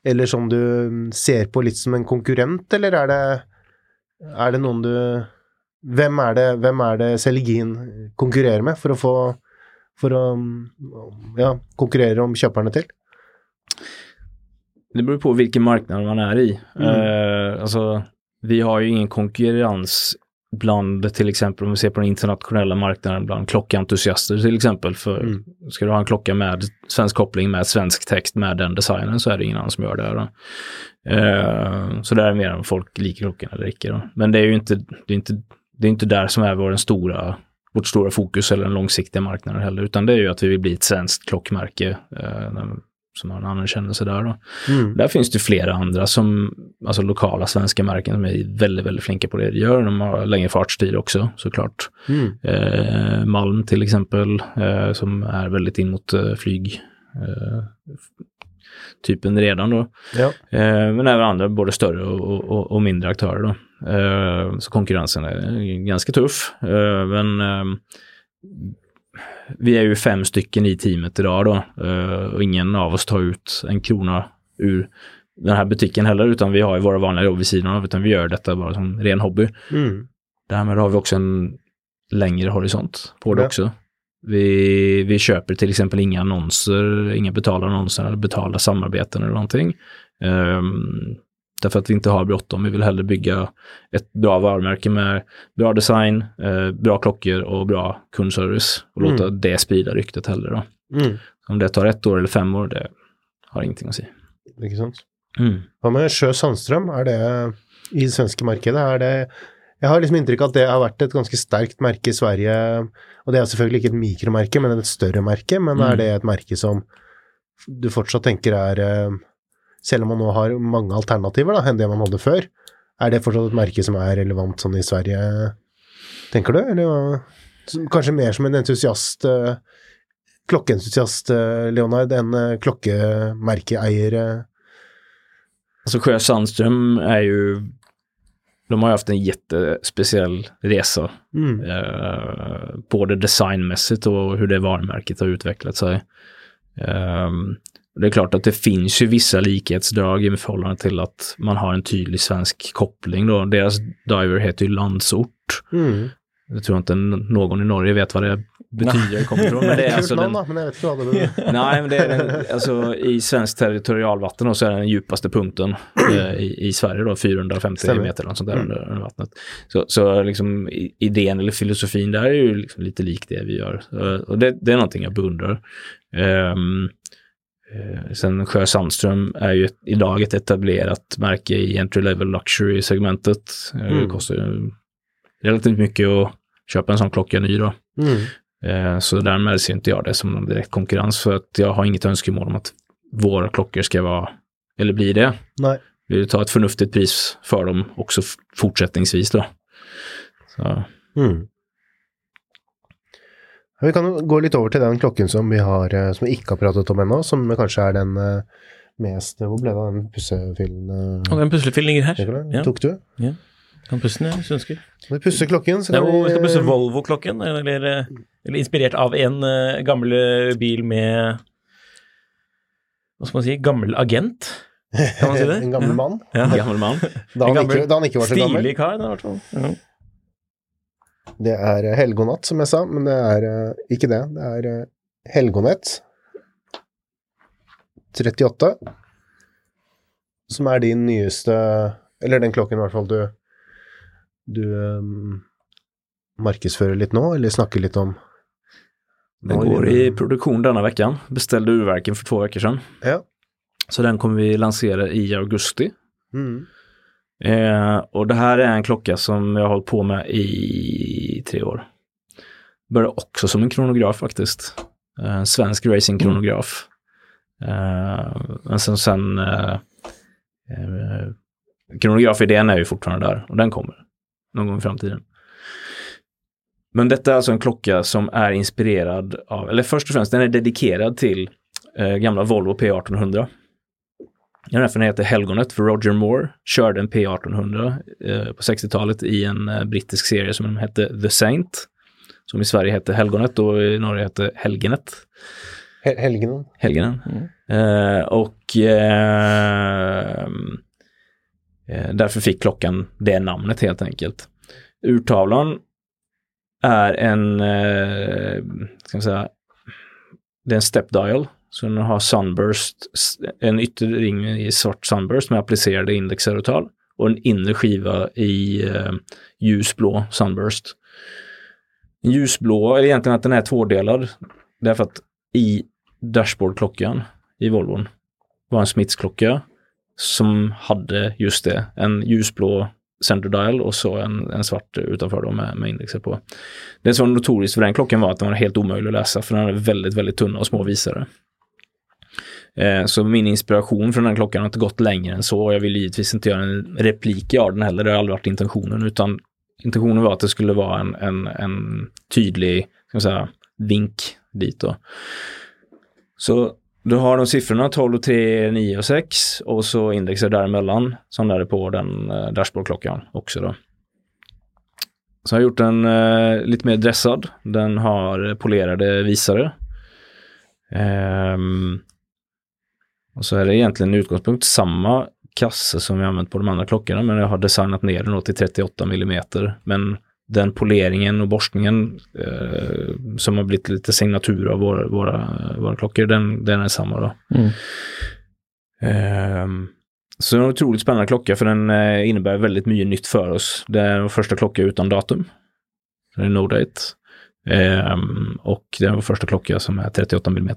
Eller som du ser på litt som en konkurrent, eller er det Er det noen du Hvem er det, hvem er det Seligin konkurrerer med for å få for å ja, konkurrere om kjøperne til? Det beror på vilken marknad man är i. Mm. Eh, alltså, vi har ju ingen konkurrens bland till exempel om vi ser på den internationella marknaden bland klockentusiaster till exempel. För Mm. ska du ha en klocka med svensk koppling med svensk text med den designen så är det ingen annan som gör det. Då. Eh, så där är mer om folk liker klockan eller icke. Då. Men det är ju inte, det är inte, det är inte där som är vår stora, vårt stora fokus eller den långsiktiga marknaden heller, utan det är ju att vi vill bli ett svenskt klockmärke eh, som har en annan kännelse där. Då. Mm. Där finns det flera andra som, alltså lokala svenska märken som är väldigt, väldigt flinka på det de gör. De har längre fartstid också såklart. Mm. Eh, Malm till exempel, eh, som är väldigt in mot eh, flyg. Eh, typen redan då. Ja. Eh, men även andra, både större och, och, och mindre aktörer då. Eh, så konkurrensen är ganska tuff. Men eh, vi är ju fem stycken i teamet idag då. Eh, och ingen av oss tar ut en krona ur den här butiken heller, utan vi har ju våra vanliga jobb vid sidan av, utan vi gör detta bara som ren hobby. Mm. Därmed har vi också en längre horisont på det Ja. också. Vi, vi köper till exempel inga annonser, inga betalda annonser eller betalda samarbeten eller någonting. Um, därför att vi inte har bråttom. Vi vill hellre bygga ett bra varumärke med bra design, eh, bra klockor och bra kundservice och låta det sprida ryktet hellre. Då. Mm. Om det tar ett år eller fem år, det har ingenting att säga. Ikke sant? Mm. Hva med Sjø Sandstrøm? Er det i det svenske markedet? Er det Jeg har liksom inntrykk av at det har vært et ganske sterkt merke i Sverige. Og det er selvfølgelig ikke et mikromerke, men et større merke. Men Mm. er det et merke som du fortsatt tenker er eh, Selv om man nå har mange alternativer da, enn det man hadde før, er det fortsatt et merke som er relevant sånn i Sverige, tenker du? Eller kanskje mer som en entusiast eh, Klokkeentusiast, eh, Leonard, enn eh, klokkemerkeeier? eh? Alltså Sjö Sandström är ju, de har ju haft en jättespeciell resa Mm. eh, både designmässigt och hur det varumärket har utvecklat sig. Det är klart att det finns ju vissa likhetsdrag i förhållande till att man har en tydlig svensk koppling då. Deras diver heter ju Landsort. Mm. Jag tror inte någon i Norge vet vad det betyder. kommer men det är alltså den, Nej, men det är den, alltså i svensk territorialvatten så är det den djupaste punkten eh, i, i Sverige då, 450 Stämmer. meter eller sånt där Mm. under, under vattnet. Så, så liksom idén eller filosofin där är ju liksom lite lik det vi gör. Eh, och det, det är någonting jag beundrar. Eh, sen Sjö Sandström är ju ett, idag ett etablerat märke i entry level luxury-segmentet. Eh, Mm. Det kostar relativt mycket att köpa en sån klocka ny då. Mm. Eh, Så därmed ser inte jag det som någon direkt konkurrens för att jag har inget önskemål om att våra klockor ska vara, eller bli det. Nei. Vi vill ta ett förnuftigt pris för dem också fortsättningsvis då. Så, Mm. Ja, Vi kan gå litt over til den klokken som vi, har, eh, som vi ikke har pratet om ennå, som kanskje er den eh, mest Hvor ble det av den pussefilen? Og den puslefillen ligger. Nicolai? Ja. Tok du? Kan pusse den, hvis du ønsker. Skal vi pusse klokken? Så Ja, kan og vi skal pusse Volvo-klokken, eller, eller inspirert av en eh, gammel eh, bil med Hva skal man si? Gammel agent? Kan man si det? en gammel mann. Ja. gammal man. Da han, En gammel, ikke, da han ikke var så gammel. Stilig kar, i hvert fall. Ja. Det er eh, Helgonatt, som jeg sa, men det er eh, ikke det. Det er eh, Helgonett 38, som er din nyeste Eller den klokken i hvert fall du du um, markedsfører litt nå, eller snakker litt om Den går i produktion denna veckan. Beställde urverken för två veckor sedan. Ja. Så den kommer vi lansera i augusti. Mm. Eh, och det här är en klocka som jag har hållit på med i tre år. Började också som en kronograf faktiskt. Eh, En svensk racingkronograf. Eh, men sen, sen eh, eh, kronografidén är ju fortfarande där och den kommer någon gång i framtiden. Men detta är alltså en klocka som är inspirerad av, eller först och främst den är dedikerad till eh, gamla Volvo P1800. Det är därför den heter Helgonet, för Roger Moore körde en P1800 eh, på 60-talet i en eh, brittisk serie som hette The Saint. Som i Sverige hette Helgonet och i Norge hette Helgenet. Hel helgenen. Helgenen. Eh, och eh, eh, därför fick klockan det namnet helt enkelt. Urtavlan är en, eh, ska man säga, det är en step dial. Så den har sunburst, en yttre ring i svart sunburst med applicerade indexer och en inre skiva i eh, ljusblå sunburst. Ljusblå är egentligen att den är tvådelad. Därför att i dashboardklockan i Volvon var en Smiths-klocka som hade just det, en ljusblå center dial och så en, en svart utanför då med, med indexer på. Det som var notoriskt för den klockan var att den var helt omöjlig att läsa för den hade väldigt, väldigt tunna och små visare. Eh, så min inspiration från den klockan har inte gått längre än så och jag vill givetvis inte göra en replik av den heller, det har aldrig varit intentionen utan intentionen var att det skulle vara en, en, en tydlig ska man säga, vink dit då. Så du har de siffrorna 12, 3, 9 och 6 och så indexer däremellan som där är på den eh, dashboardklockan också då. Så jag har gjort den eh, lite mer dressad. Den har polerade visare. Ehm, och så är det egentligen utgångspunkt samma kasse som jag använt på de andra klockorna men jag har designat ner den till 38 mm. Men den poleringen och borstningen eh, som har blivit lite signatur av våra, våra, våra klockor, den, den är samma då. Mm. Ehm, så det är en otroligt spännande klocka för den eh, innebär väldigt mycket nytt för oss. Det är vår första klocka utan datum. Det är no date. Ehm, och det är vår första klocka som är 38 mm.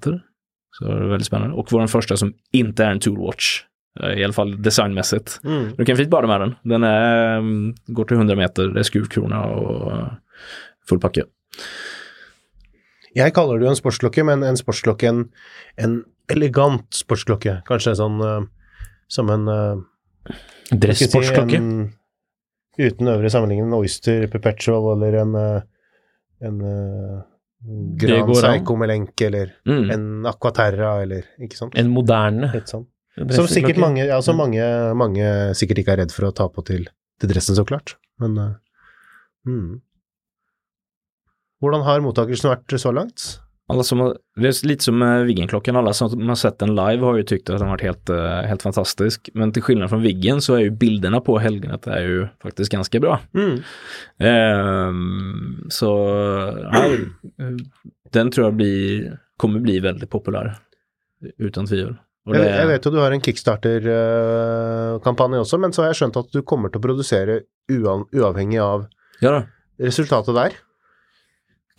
Så det är väldigt spännande. Och vår första som inte är en toolwatch. eh, I alla fall designmässigt. Mm. Du kan fint bada med den. Den är, mm, går till 100 meter, det är skruvkrona och eh, full packe. Jeg kaller det en sportsklokke, men en sportsklokke, en, en elegant sportsklokke. Kanskje sånn eh, som en uh, Dressportsklokke. Uten øvre sammenligning, en Oyster Perpetual eller en, en uh, Det Gran går an. Seiko Melenk eller Mm. en Aquaterra eller ikke sant? En moderne Litt sånn. Som sikkert mange, ja, som mange, mange sikkert ikke er redd for å ta på til, til dressen, så klart. Men eh, mm. Hvordan har mottakelsen vært så langt? Alla som har, det är lite som med Viggenklockan, alla som har sett den live har ju tyckt att den varit helt, eh, helt fantastisk. Men till skillnad från Viggen så är ju bilderna på helgenet är ju faktiskt ganska bra. Mm. Ehm, så ja, den tror jag blir, kommer bli väldigt populär. Utan tvivel. Det- jeg vet jo du har en Kickstarter-kampanje også, men så har jeg skjønt at du kommer produsere uan, uavhengig av ja, resultatet der.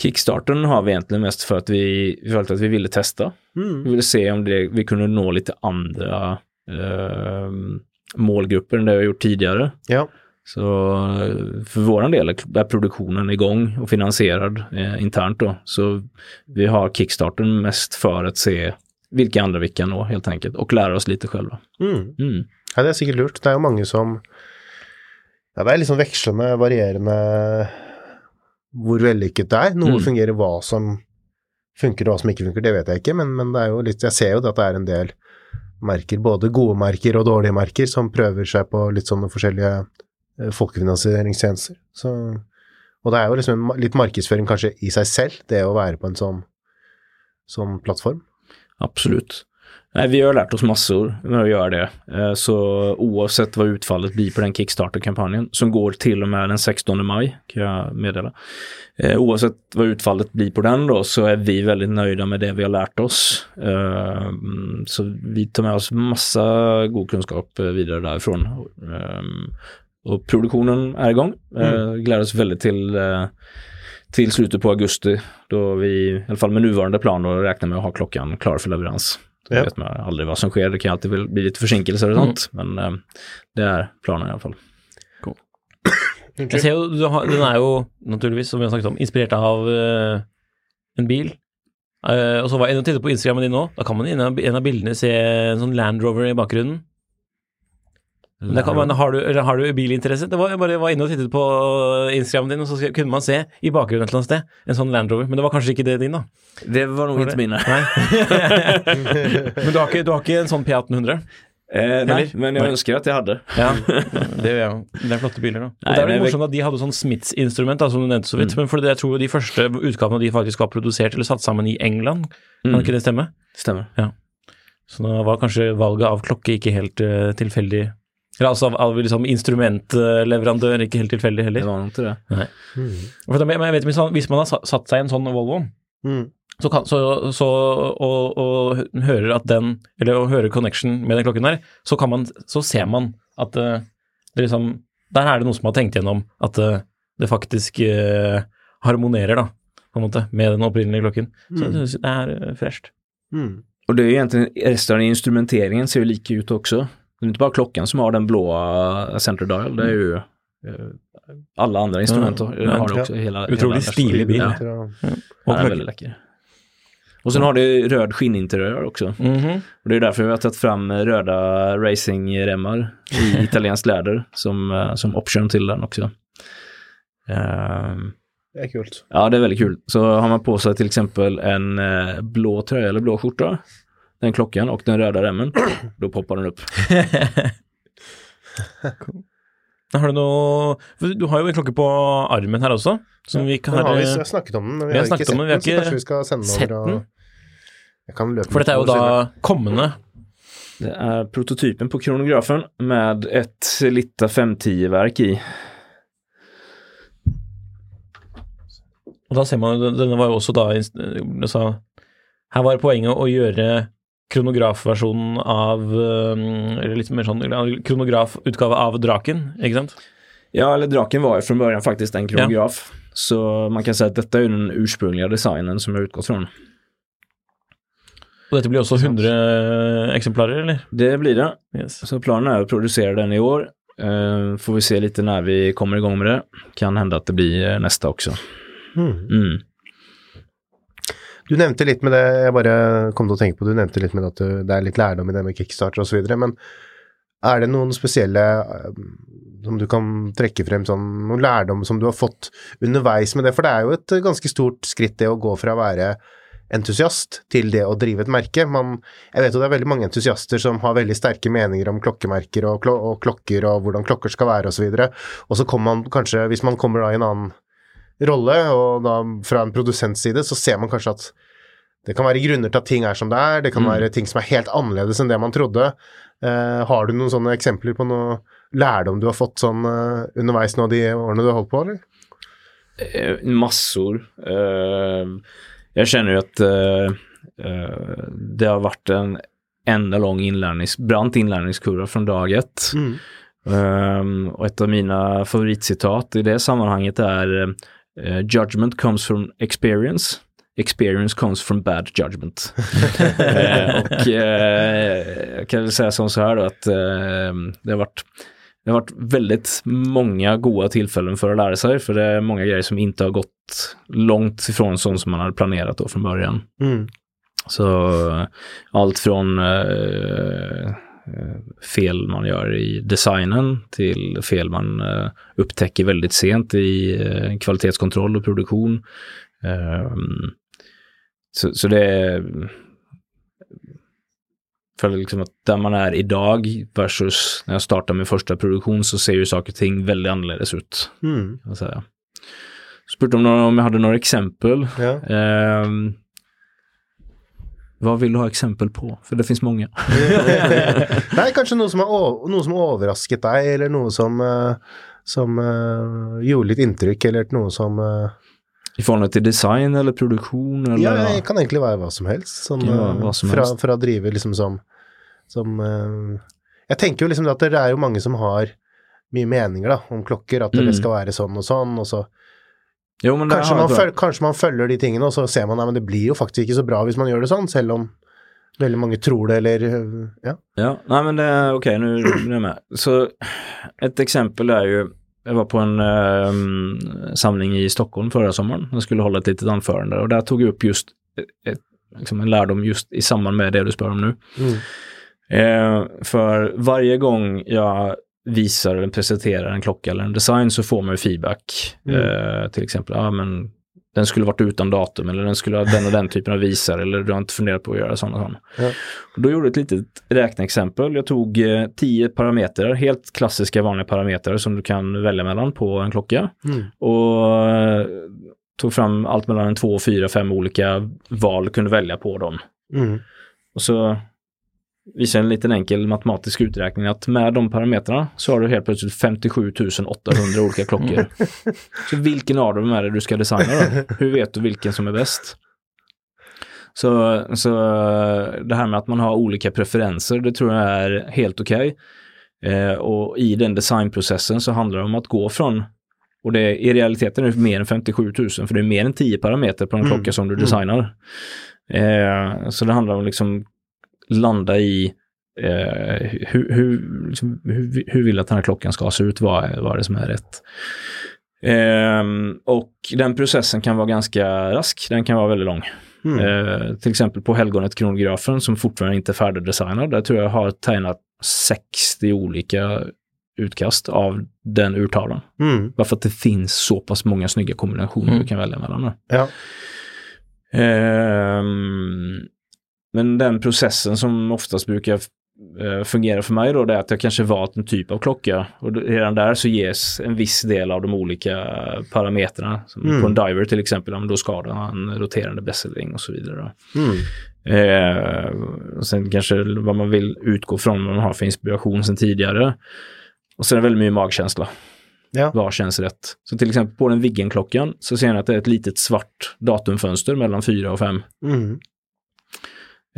Kickstarten har vi egentligen mest för att vi, för att vi ville testa. Mm. Vi ville se om det, vi kunde nå lite andra ehm, målgrupper än det vi har gjort tidigare. Ja. Så eh, för våran del är produktionen igång och finansierad eh, internt då. Så vi har kickstarten mest för att se vilka andra vi kan nå helt enkelt och lära oss lite själva. Mm. Mm. Ja, det er sikkert lurt. Det jo mange som Ja, det er liksom vekslende, varierende hvor vellykket det er. Noe Mm. fungerer hva som funker og hva som ikke funker, det vet jeg ikke, men, men det er jo litt Jeg ser jo at det er en del merker, både gode merker og dårlige merker, som prøver seg på litt sånne forskjellige eh, folkefinansieringstjenester. Så, og det er jo liksom en litt markedsføring kanskje i seg selv, det å være på en sånn, sånn plattform. Absolut. Nej, vi har lärt oss massor med att göra det. Eh, Så oavsett vad utfallet blir på den Kickstarter-kampanjen, som går till och med den 16 maj, kan jag meddela. Eh, Oavsett vad utfallet blir på den då, så är vi väldigt nöjda med det vi har lärt oss. Eh, Så vi tar med oss massa god kunskap vidare därifrån. Och produktionen är igång. Eh, Gläder oss väldigt till till slutet på augusti då vi, i alla fall med nuvarande plan, då räknar med att ha klockan klar för leverans. Ja. Jag vet man aldrig vad som sker, det kan alltid väl bli lite försinkelser och sånt, men eh, det är planen i alla fall. Jeg ser jo, du har, den er jo naturligvis, som vi har snakket om, inspirert av eh, en bil. Eh, og så var jeg inne og tittet på Instagrammen din nå. Da kan man i en av, en av bildene se en sånn Land Rover i bakgrunnen. Men det kan man, har, du, har du bilinteresse? Det var, jeg bare var inne og tittet på Instagrammen din, og så kunne man se i bakgrunnen et eller annet sted en sånn Land Rover. Men det var kanskje ikke det din, da? Det var nog inte mina. Men du har, ikke, du har ikke en sånn P1800? Eh, nej, men jag Nej. önskar att jag hade. Ja, det jeg jo. Det er flotte biler, da. Og Nei, det jeg- morsomt at de hadde sånn Smiths-instrument, som du nevnte så vidt. Men for det, jeg tror de første utgavene de faktisk var produsert eller satt sammen i England. Kan Mm. ikke det stemme? Stämmer. Så da var kanskje valget av klokke ikke helt eh, tilfeldig. Eller altså av, av liksom instrumentleverandør ikke helt tilfeldig Det heller. var nog inte det. Mm. For jeg vet, hvis man, hvis man har sa- satt seg i en sånn Volvo, Mm. så kan, så, så, og, og hører at den, eller og hører connection med den klokken der, så, kan man, så ser man at eh, det liksom Der er det noen som har tenkt gjennom at eh, det faktisk eh, harmonerer, da, på en måte, med den opprinnelige klokken. Så det, det er fresht. Mm. Och det är egentligen, resten av instrumenteringen ser ju lika ut också. Det är inte bara klockan som har den blåa center dial, det är ju eh, alla andra instrument Ja, har det också. Hela, Otroligt hela stilig bil. Ja, Og den är klokke- väldigt läcker. Och sen har det röd skinninteriör också. Mhm. Och det är därför vi har tagit fram röda racingremmar i italienskt läder som, eh, som option till den också. Ehm, Det är kul. Ja, det är väldigt kul. Så har man på sig till exempel en eh, blå tröja eller blå skjorta, den klockan och den röda remmen, då poppar den upp. Har du for Du har jo en klokke på armen her også, som vi ikke har, har vi s- snakket om den, men vi, vi har har ikke snakket sett om den, vi har den, så ikke kanskje vi skal sende den sett over den. og For dette er jo litt over, da kommende Det är prototypen på kronografen med ett Litta 510-verk i. Og da ser man denne var jo også da altså, Her var poenget å gjøre kronografversjonen av eh, Eller litt mer sånn kronografutgave av Draken, ikke sant? Ja, eller draken var ju från början faktiskt en kronograf. Så man kan säga att detta är den ursprungliga designen som jag utgått från. Og dette blir også 100 eksemplarer, eller? Det blir det. Yes. Så planen är att producera den i år. Eh, får vi se lite när vi kommer igång med det. Kan hända att det blir eh, nästa också. Mm. Mm. Du nevnte litt med det, jeg bare kom til å tenke på, du nevnte litt med at det er litt lærdom i det med kickstarter osv., men er det noen spesielle eh, som du kan trekke frem, sånn, noen lærdom som du har fått underveis med det? For det er jo et ganske stort skritt det å gå fra å være entusiast til det å drive et merke. Man, jeg vet jo det er veldig mange entusiaster som har veldig sterke meninger om klokkemerker og, klo og klokker og hvordan klokker skal være osv., og, så og så kommer man kanskje, hvis man kommer da i en annen rolle, og da fra en produsents side, så ser man kanskje at det kan være grunner til at ting er som det er, det kan være ting som er helt annerledes enn det man trodde. Eh, har du noen sånne eksempler på noe lærdom du har fått sånn eh, underveis nå de årene du har holdt på, eller? Eh, massor. Eh, jag känner ju att eh, eh, det har varit en enda lång inlärnings, brant inlärningskurva från dag ett. Ehm, och ett av mina favoritcitat i det sammanhanget är eh, Judgment comes from experience. Experience comes from bad judgment. Eh, och eh, jag kan väl säga som så här då att eh, det har varit det har varit väldigt många goda tillfällen för att lära sig, för det är många grejer som inte har gått långt ifrån sånt som man hade planerat då från början. Mm. Så allt från eh, fel man gör i designen till fel man eh, upptäcker väldigt sent i eh, kvalitetskontroll och produktion. Ehm, så, så det är för liksom att där man är idag versus när jag startade min första produktion så ser ju saker och ting väldigt annorledes ut. Mm. Kan jag säga. Om, om jag hade några exempel. Ja. Ehm, vad vill du ha exempel på? För det finns många. Nei, kanskje noe som, har, noe som har overrasket deg, eller noe som, eh, som eh, gjorde litt inntrykk, eller noe som eh, I förhållande till design eller produktion? Eller? Ja, det kan egentlig være hva som helst. Som, eh, hva som helst. fra å drive liksom som, som eh, Jeg tenker jo liksom at det er jo mange som har mye meninger da, om klokker, at Mm. det skal være sånn og sånn, og så Jo, kanskje man, jag føl, kanskje man følger de tingene, og så ser man at det blir jo faktisk ikke så bra hvis man gjør det sånn, selv om veldig mange tror det, eller eh, Ja. Ja, nej men det, okej nu, nu är jag med. Så ett exempel är ju, jag var på en ehm, samling i Stockholm förra sommaren. Jag skulle hålla ett litet anförande och där tog jag upp just ett, ett, liksom en lärdom just i samband med det du spör om nu. Mm. Eh, för varje gång jag visar eller presenterar en klocka eller en design så får man ju feedback. Eh, till exempel, ja men den skulle varit utan datum eller den skulle ha den och den typen av visare eller du har inte funderat på att göra sådana. Ja. Och då gjorde jag ett litet räkneexempel. Jag tog eh, tio parametrar, helt klassiska vanliga parametrar som du kan välja mellan på en klocka. Mm. Och eh, tog fram allt mellan två, fyra, fem olika val kunde välja på dem. Mm. Och så visar en liten enkel matematisk uträkning att med de parametrarna så har du helt plötsligt 57 800 olika klockor. Så vilken av dem är det du ska designa då? Hur vet du vilken som är bäst? Så, så det här med att man har olika preferenser, det tror jag är helt okej. Eh, och i den designprocessen så handlar det om att gå från, och det i realiteten är det mer än 57 000, för det är mer än 10 parameter på en klocka som du designar. Eh, så det handlar om liksom landa i eh, hur, hur, liksom, hur, hur vill att den här klockan ska se ut, vad är, vad är det som är rätt. Ehm, och den processen kan vara ganska rask, den kan vara väldigt lång. Eh, till exempel på helgonet-kronografen som fortfarande inte är färdigdesignad, där tror jag har tecknat 60 olika utkast av den urtavlan. Mm. För att det finns så pass många snygga kombinationer du kan välja mellan. Ja. Ehm, men den processen som oftast brukar eh, fungera för mig då, det är att jag kanske valt en typ av klocka och redan där så ges en viss del av de olika parametrarna. Som Mm. På en diver till exempel, men då ska den ha en roterande bezelring och så vidare. Mm. Eh, och sen kanske vad man vill utgå från, vad man har för inspiration sen tidigare. Och sen är det väldigt mycket magkänsla. Ja. Vad känns rätt? Så till exempel på den Viggen-klockan så ser ni att det är ett litet svart datumfönster mellan 4 och 5. Mm.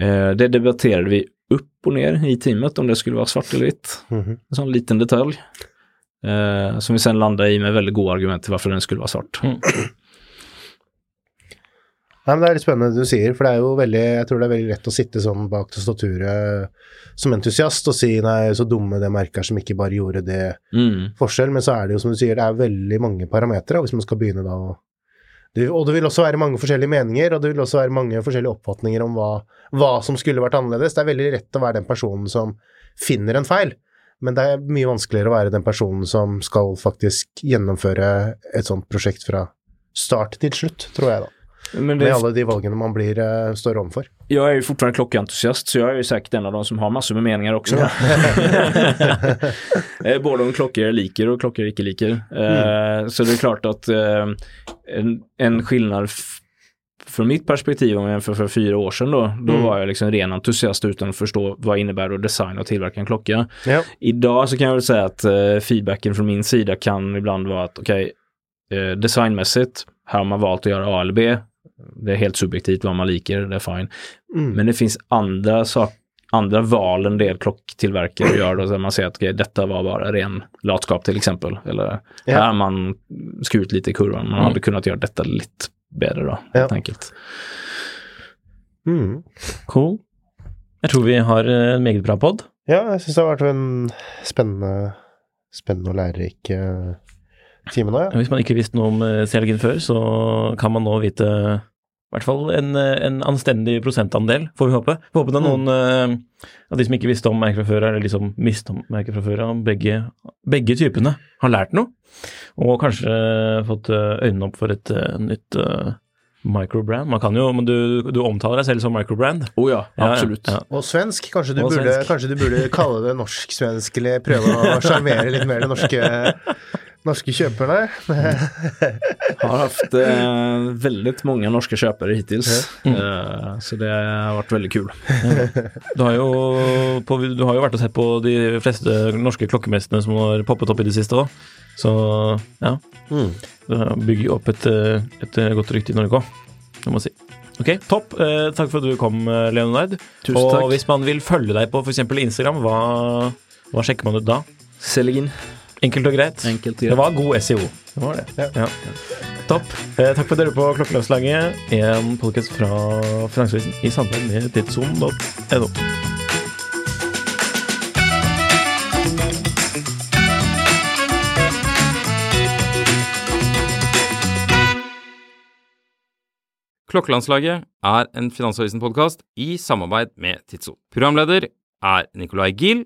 Eh, det debatterade vi upp och ner i teamet om det skulle vara svart eller vitt. Mhm. En sån liten detalj. Eh, som vi sen landade i med väldigt goda argument till varför den skulle vara svart. Nei, men Det litt spennende det du sier, for det er jo veldig, jeg tror det er veldig lett å sitte sånn bak tastaturet som entusiast og si nei, så dumme det merket er som ikke bare gjorde det Mm. men så er det jo som du sier, det er veldig mange parametere hvis man skal begynne da du, Og det vil også være mange forskjellige meninger, og det vil også være mange forskjellige oppfatninger om hva, hva som skulle vært annerledes. Det er veldig rett å være den personen som finner en feil, men det er mye vanskeligere å være den personen som skal faktisk gjennomføre et sånt prosjekt fra start til slutt, tror jeg da. Men Med det, alle de valgene man blir, eh, står overfor. jag är ju fortfarande klockentusiast så jag är ju säkert en av de som har massor med meningar också. Eh, Både om klockor jag liker och klockor jag icke liker. Eh, Så det är klart att eh, en, en skillnad från mitt perspektiv om jag jämför för fyra år sedan då, då var jag liksom ren entusiast utan att förstå vad innebär att designa och tillverka en klocka. Ja. Idag så kan jag väl säga att eh, feedbacken från min sida kan ibland vara att okej, eh, designmässigt, här har man valt att göra A eller B. Det är helt subjektivt vad man liker, det är fine. Mm. Men det finns andra sak, andra val en del klocktillverkare gör då, där man säger att okej, detta var bara ren latskap till exempel. Eller Ja. här har man skurit lite i kurvan, man hade kunnat göra detta lite bättre då, helt enkelt. Mm. Cool. Jeg tror vi har eh, en meget bra pod. Ja, jeg syns det har vært en spennende, spennende og lærerik eh, time nå, ja. Hvis man ikke visste noe om eh, Selgin før, så kan man nå vite i hvert fall en, eh, en anstendig prosentandel, får vi håpe. Vi håper det er noen eh, av de som ikke visste om merket fra før, eller liksom mistet om merket fra før, om begge, begge typene har lært noe. Og kanskje fått øynene opp for et nytt microbrand. Man kan jo, men du, du omtaler deg selv som microbrand. Oh ja, Ja, ja, absolut. ja. Og svensk, kanskje du, Og burde, svensk. kanskje du burde kalle det norsk-svensk, eller prøve å sjarmere litt mer det norske, norske kjøperne. Har haft eh, väldigt många norska köpare hittills. Eh, så det har varit väldigt kul. Du har, jo på, du har jo vært og sett på de fleste norske klokkemestene som har poppet opp i det siste òg. Så ja. Det bygger jo opp et, eh, et godt rykte i Norge òg, må man si. Ok, topp. Eh, takk for at du kom, eh, Leonard. Tusen og takk. hvis man vil følge deg på f.eks. Instagram, hva, hva sjekker man ut da? Selgin, Enkelt og greit. enkelt Det det. var god SEO. Det var det. Ja. Topp. Eh, takk for at dere er på Klokkelandslaget, en podkast fra Finansavisen i samarbeid med tidsson.no. Klokkelandslaget er en Finansavisen-podkast i samarbeid med Tidso. Programleder er Nicolai Giel